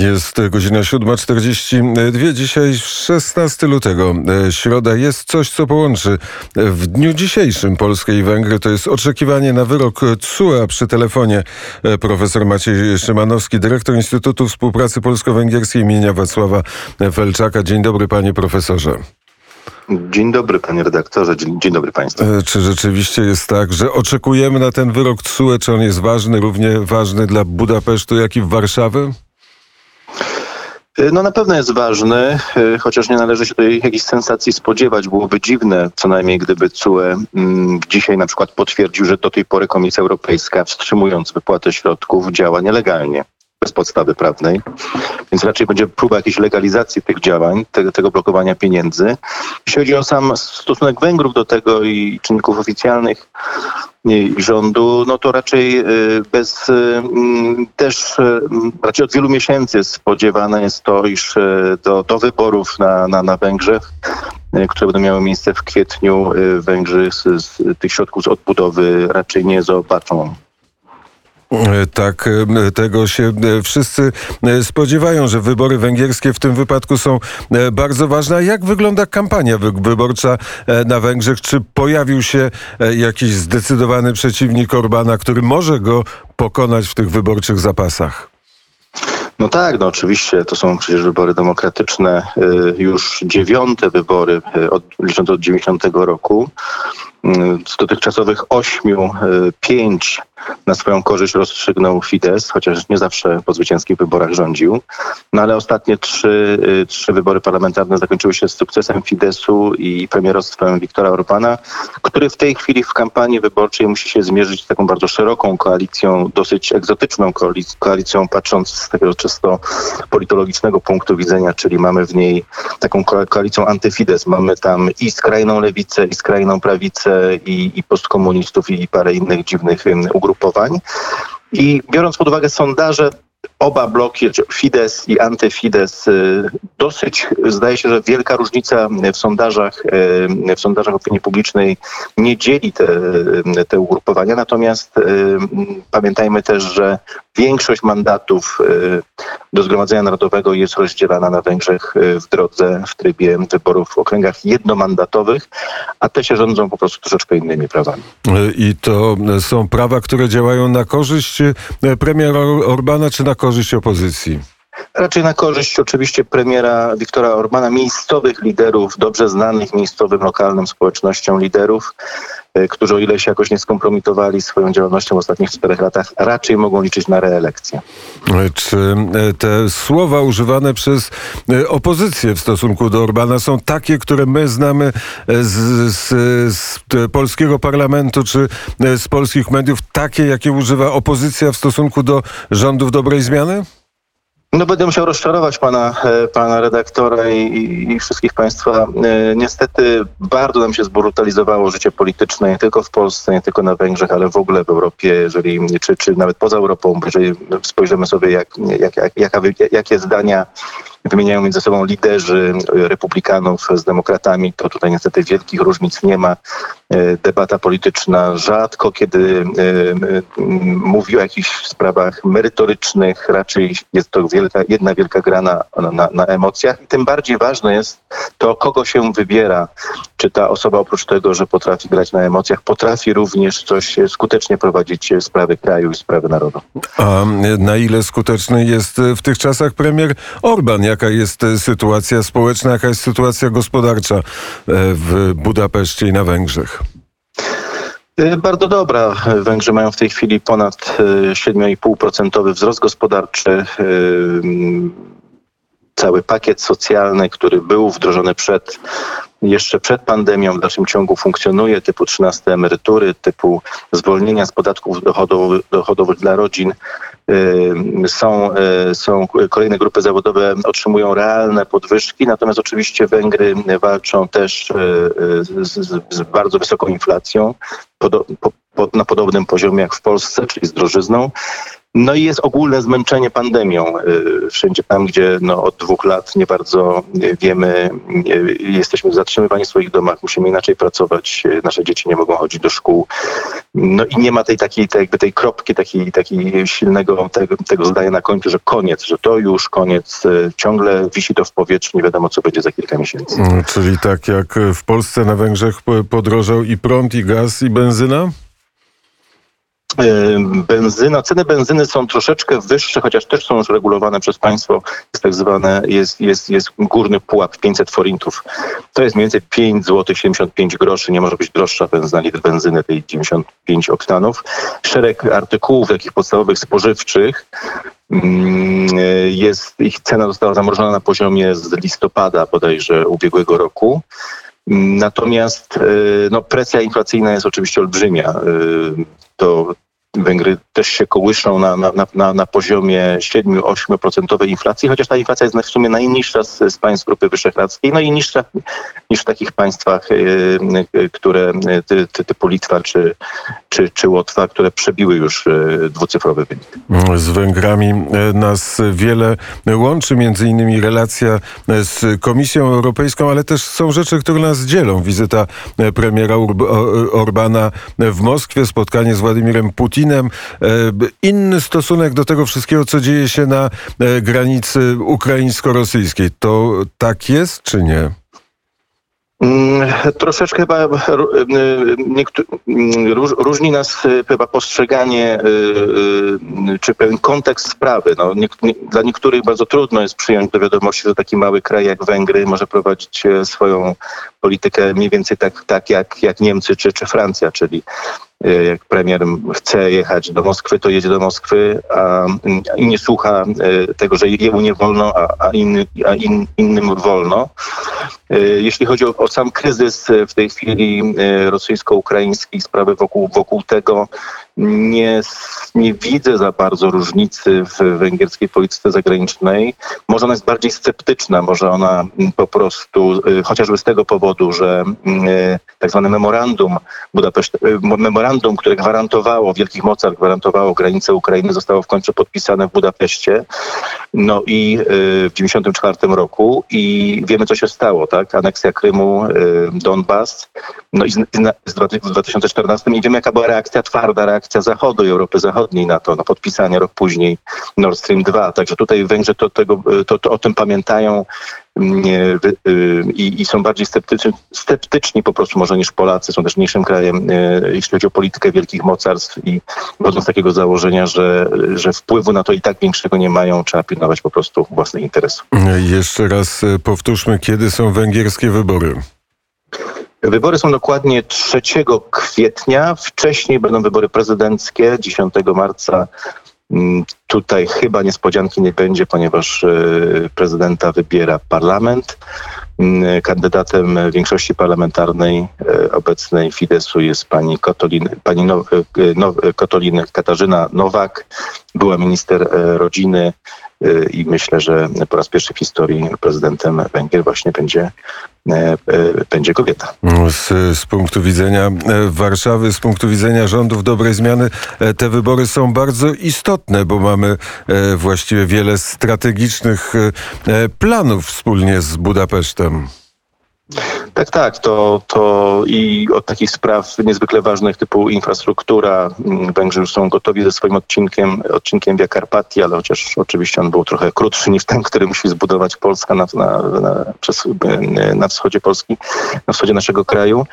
Jest godzina 7.42. Dzisiaj 16 lutego, e, środa. Jest coś, co połączy w dniu dzisiejszym Polskę i Węgry. To jest oczekiwanie na wyrok TSUE. Przy telefonie e, profesor Maciej Szymanowski, dyrektor Instytutu Współpracy Polsko-Węgierskiej imienia Wacława Felczaka. Dzień dobry, panie profesorze. Dzień dobry, panie redaktorze, dzień, dzień, dobry państwu. E, czy rzeczywiście jest tak, że oczekujemy na ten wyrok TSUE? Czy on jest ważny, równie ważny dla Budapesztu, jak i Warszawy? E, no na pewno jest ważny, e, chociaż nie należy się tutaj jakiejś sensacji spodziewać. Byłoby dziwne, co najmniej gdyby CUE mm, dzisiaj na przykład potwierdził, że do tej pory Komisja Europejska wstrzymując wypłatę środków działa nielegalnie bez podstawy prawnej, więc raczej będzie próba jakiejś legalizacji tych działań, tego, tego blokowania pieniędzy. Jeśli chodzi o sam stosunek Węgrów do tego i czynników oficjalnych rządu, no to raczej y, bez y, też y, raczej od wielu miesięcy spodziewane jest to, iż do, do wyborów na, na, na Węgrzech które będą miały miejsce w kwietniu, Węgrzy z, z tych środków z odbudowy raczej nie zobaczą. E, tak, e, tego się e, wszyscy spodziewają, że wybory węgierskie w tym wypadku są bardzo ważne. Jak wygląda kampania wyborcza na Węgrzech? Czy pojawił się jakiś zdecydowany przeciwnik Orbana, który może go pokonać w tych wyborczych zapasach? No tak, no oczywiście to są przecież wybory demokratyczne, już dziewiąte wybory licząc od 90 roku. Z dotychczasowych ośmiu, pięć na swoją korzyść rozstrzygnął Fidesz, chociaż nie zawsze po zwycięskich wyborach rządził. No ale ostatnie trzy, y, trzy wybory parlamentarne zakończyły się sukcesem Fideszu i premierostwem Viktora Orbana, który w tej chwili w kampanii wyborczej musi się zmierzyć z taką bardzo szeroką koalicją, dosyć egzotyczną koalicją, patrząc z takiego czysto politologicznego punktu widzenia, czyli mamy w niej taką koalicją antyfides. Mamy tam i skrajną lewicę, i skrajną prawicę, i, i postkomunistów, i parę innych dziwnych ugrupowań. I biorąc pod uwagę sondaże, oba bloki, Fidesz i antyFidesz, y, dosyć zdaje się, że wielka różnica w sondażach, y, w sondażach opinii publicznej nie dzieli te, te ugrupowania. Natomiast y, pamiętajmy też, że większość mandatów do Zgromadzenia Narodowego jest rozdzielana na Węgrzech w drodze, w trybie wyborów w okręgach jednomandatowych, a te się rządzą po prostu troszeczkę innymi prawami. I to są prawa, które działają na korzyść premiera Orbana, czy na korzyść opozycji? Raczej na korzyść oczywiście premiera Viktora Orbana, miejscowych liderów, dobrze znanych miejscowym, lokalnym społecznościom liderów, którzy o ile się jakoś nie skompromitowali swoją działalnością w ostatnich czterech latach, raczej mogą liczyć na reelekcję. Czy e, te słowa używane przez e, opozycję w stosunku do Orbana są takie, które my znamy z, z, z polskiego parlamentu czy z polskich mediów, takie, jakie używa opozycja w stosunku do rządów dobrej zmiany? No będę musiał rozczarować pana, e, pana redaktora i, i, wszystkich państwa. E, niestety bardzo nam się zbrutalizowało życie polityczne, nie tylko w Polsce, nie tylko na Węgrzech, ale w ogóle w Europie, jeżeli, czy, czy nawet poza Europą, jeżeli spojrzymy sobie, jak, jak, jak, jakie zdania wymieniają między sobą liderzy republikanów z demokratami, to tutaj niestety wielkich różnic nie ma. E, debata polityczna rzadko kiedy e, mówi o jakichś sprawach merytorycznych, raczej jest to wielka, jedna wielka gra na, na, na emocjach i tym bardziej ważne jest to, kogo się wybiera. Czy ta osoba oprócz tego, że potrafi grać na emocjach, potrafi również coś skutecznie prowadzić sprawy kraju i sprawy narodu. A na ile skuteczny jest w tych czasach premier Orban? Jaka jest sytuacja społeczna, jaka jest sytuacja gospodarcza e, w Budapeszcie i na Węgrzech? E, bardzo dobra. Węgrzy mają w tej chwili ponad 7,5% wzrost gospodarczy cały pakiet socjalny, który był wdrożony przed, jeszcze przed pandemią, w dalszym ciągu funkcjonuje, typu 13 emerytury, typu zwolnienia z podatków dochodowych, dochodowych dla rodzin. Są, y, są kolejne grupy zawodowe, otrzymują realne podwyżki, natomiast oczywiście Węgry walczą też z, z bardzo wysoką inflacją, na podobnym poziomie jak w Polsce, czyli z drożyzną. No i jest ogólne zmęczenie pandemią. Y, wszędzie tam, gdzie no, od dwóch lat nie bardzo wiemy, jesteśmy zatrzymywani w swoich domach, musimy inaczej pracować, nasze dzieci nie mogą chodzić do szkół. No i nie ma tej takiej, tej, jakby tej kropki, takiej, takiej silnego tego, tego zdania na końcu, że koniec, że to już koniec. Ciągle wisi to w powietrzu, nie wiadomo co będzie za kilka miesięcy. Mm, czyli tak jak w Polsce na Węgrzech podrożał i prąd, i gaz, i benzyna? Benzyna, ceny benzyny są troszeczkę wyższe, chociaż też są już regulowane przez państwo. Jest tak zwane, jest, jest, jest górny pułap 500 forintów. To jest mniej więcej 5 zł 75 groszy. Nie może być droższa benzyna, litr benzyny tej 95 oktanów. Szereg artykułów takich podstawowych spożywczych mm, jest, ich cena została zamrożona na poziomie z listopada bodajże ubiegłego roku. Natomiast e, no, presja inflacyjna jest oczywiście olbrzymia. E, to Węgry też się kołyszą na, na, na, na poziomie 7-8% inflacji, chociaż ta inflacja jest w sumie najniższa z, z państw Grupy Wyszehradzkiej, no i niższa niż w takich państwach, które ty, ty, typu Litwa czy, czy, czy Łotwa, które przebiły już dwucyfrowy wynik. Z Węgrami nas wiele łączy, między innymi relacja z Komisją Europejską, ale też są rzeczy, które nas dzielą. Wizyta premiera Orbana w Moskwie, spotkanie z Władimirem Putinem, inny stosunek do tego wszystkiego, co dzieje się na granicy ukraińsko-rosyjskiej. To tak jest, czy nie? Mm, troszeczkę chyba e, mm, różni nas e, chyba postrzeganie e, czy pewien kontekst sprawy. No, dla niektórych bardzo trudno jest przyjąć do wiadomości, że taki mały kraj jak Węgry może prowadzić swoją politykę mniej więcej tak, tak jak, jak Niemcy czy, czy Francja, czyli E, jak premier chce jechać do Moskwy, to jedzie do Moskwy a, i nie słucha e, tego, że jemu nie wolno, a, a, inny, a in, innym wolno. E, jeśli chodzi o, o, sam kryzys w tej chwili rosyjsko-ukraiński, sprawy wokół, wokół tego, nie, nie widzę za bardzo różnicy w węgierskiej polityce zagranicznej. Może ona jest bardziej sceptyczna, może ona po prostu, chociażby z tego powodu, że tak zwane memorandum Budapeszt, memorandum memorandum, które gwarantowało, wielkich mocarstw gwarantowało granicę Ukrainy, zostało w końcu podpisane w Budapeszcie. No i y, w 1994 roku i wiemy, co się stało, tak? Aneksja Krymu, y, Donbas, no i z, z 2014 i wiemy, jaka była reakcja, twarda reakcja Zachodu i Europy Zachodniej na to, na podpisanie rok później Nord Stream 2. Także tutaj Węgrzy to, tego, to, to o tym pamiętają Y, i, i są bardziej sceptyczni, sceptyczni po prostu może niż Polacy. Są też mniejszym krajem, y, jeśli chodzi o politykę wielkich mocarstw i wchodzą z takiego założenia, że, że wpływu na to i tak większego nie mają, trzeba pilnować po prostu własnych interesów. Jeszcze raz y, powtórzmy, kiedy są węgierskie wybory? Wybory są dokładnie 3 kwietnia. Wcześniej będą wybory prezydenckie 10 marca tutaj chyba niespodzianki nie będzie, ponieważ e, prezydenta wybiera parlament. Mm, kandydatem większości parlamentarnej e, obecnej Fidesu jest pani, Kotolin, pani no, no, Kotolin Katarzyna Nowak, była minister rodziny i myślę, że po raz pierwszy w historii prezydentem Węgier właśnie będzie E, e, będzie kobieta. Z, z, punktu widzenia e, Warszawy, z punktu widzenia rządów dobrej zmiany, te wybory są bardzo istotne, bo mamy właściwie wiele strategicznych planów wspólnie z Budapesztem. Tak, tak. To, to i od takich spraw niezwykle ważnych typu infrastruktura. Mm, Węgrzy już są gotowi ze swoim odcinkiem, odcinkiem Via Carpatii, ale chociaż oczywiście on był trochę krótszy niż ten, który musi zbudować Polska na, na, na, przez, na wschodzie Polski, na wschodzie naszego kraju.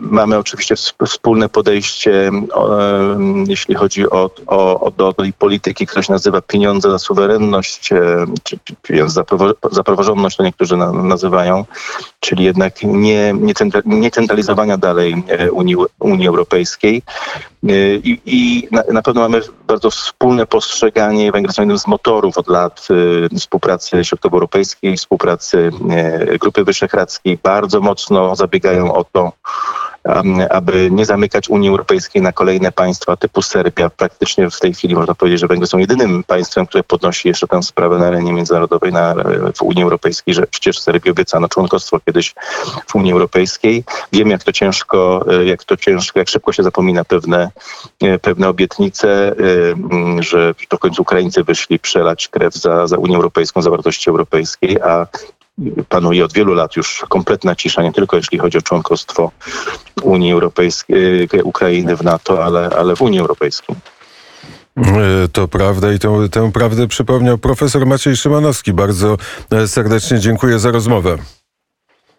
Mamy oczywiście wspólne podejście, jeśli chodzi o, o, o do tej polityki, się nazywa pieniądze za suwerenność, czy za, praworządność, to niektórzy nazywają, czyli jednak nie, nie centralizowania dalej e, Unii, Unii Europejskiej. I, i na, pewno mamy bardzo wspólne postrzeganie Węgier są jednym z motorów od lat y, współpracy środkowoeuropejskiej, współpracy y, Grupy Wyszehradzkiej. Bardzo mocno zabiegają o to, aby nie zamykać Unii Europejskiej na kolejne państwa typu Serbia. Praktycznie w tej chwili można powiedzieć, że Węgry są jedynym państwem, które podnosi jeszcze tę sprawę na arenie międzynarodowej na, w Unii Europejskiej, że przecież Serbii obiecano członkostwo kiedyś w Unii Europejskiej. Wiem, jak to ciężko, jak to ciężko, jak szybko się zapomina pewne, pewne obietnice, że to w końcu Ukraińcy wyszli przelać krew za, za Unię Europejską, za wartości europejskiej, a panuje od wielu lat już kompletna cisza, nie tylko jeśli chodzi o członkostwo Unii Europejskiej, Ukrainy w NATO, ale, ale w Unii Europejskiej. E, to prawda i tę, tę prawdę przypomniał profesor Maciej Szymanowski. Bardzo e, serdecznie dziękuję za rozmowę.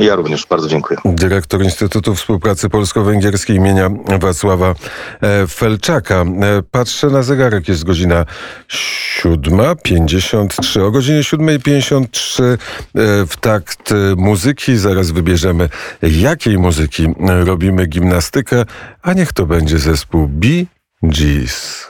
Ja również bardzo dziękuję. Dyrektor Instytutu Współpracy Polsko-Węgierskiej imienia Wacława e, Felczaka. Patrzę na zegarek, jest godzina 7.53. O godzinie 7.53 w takt muzyki zaraz wybierzemy, jakiej muzyki robimy gimnastykę, a niech to będzie zespół Bee Gees.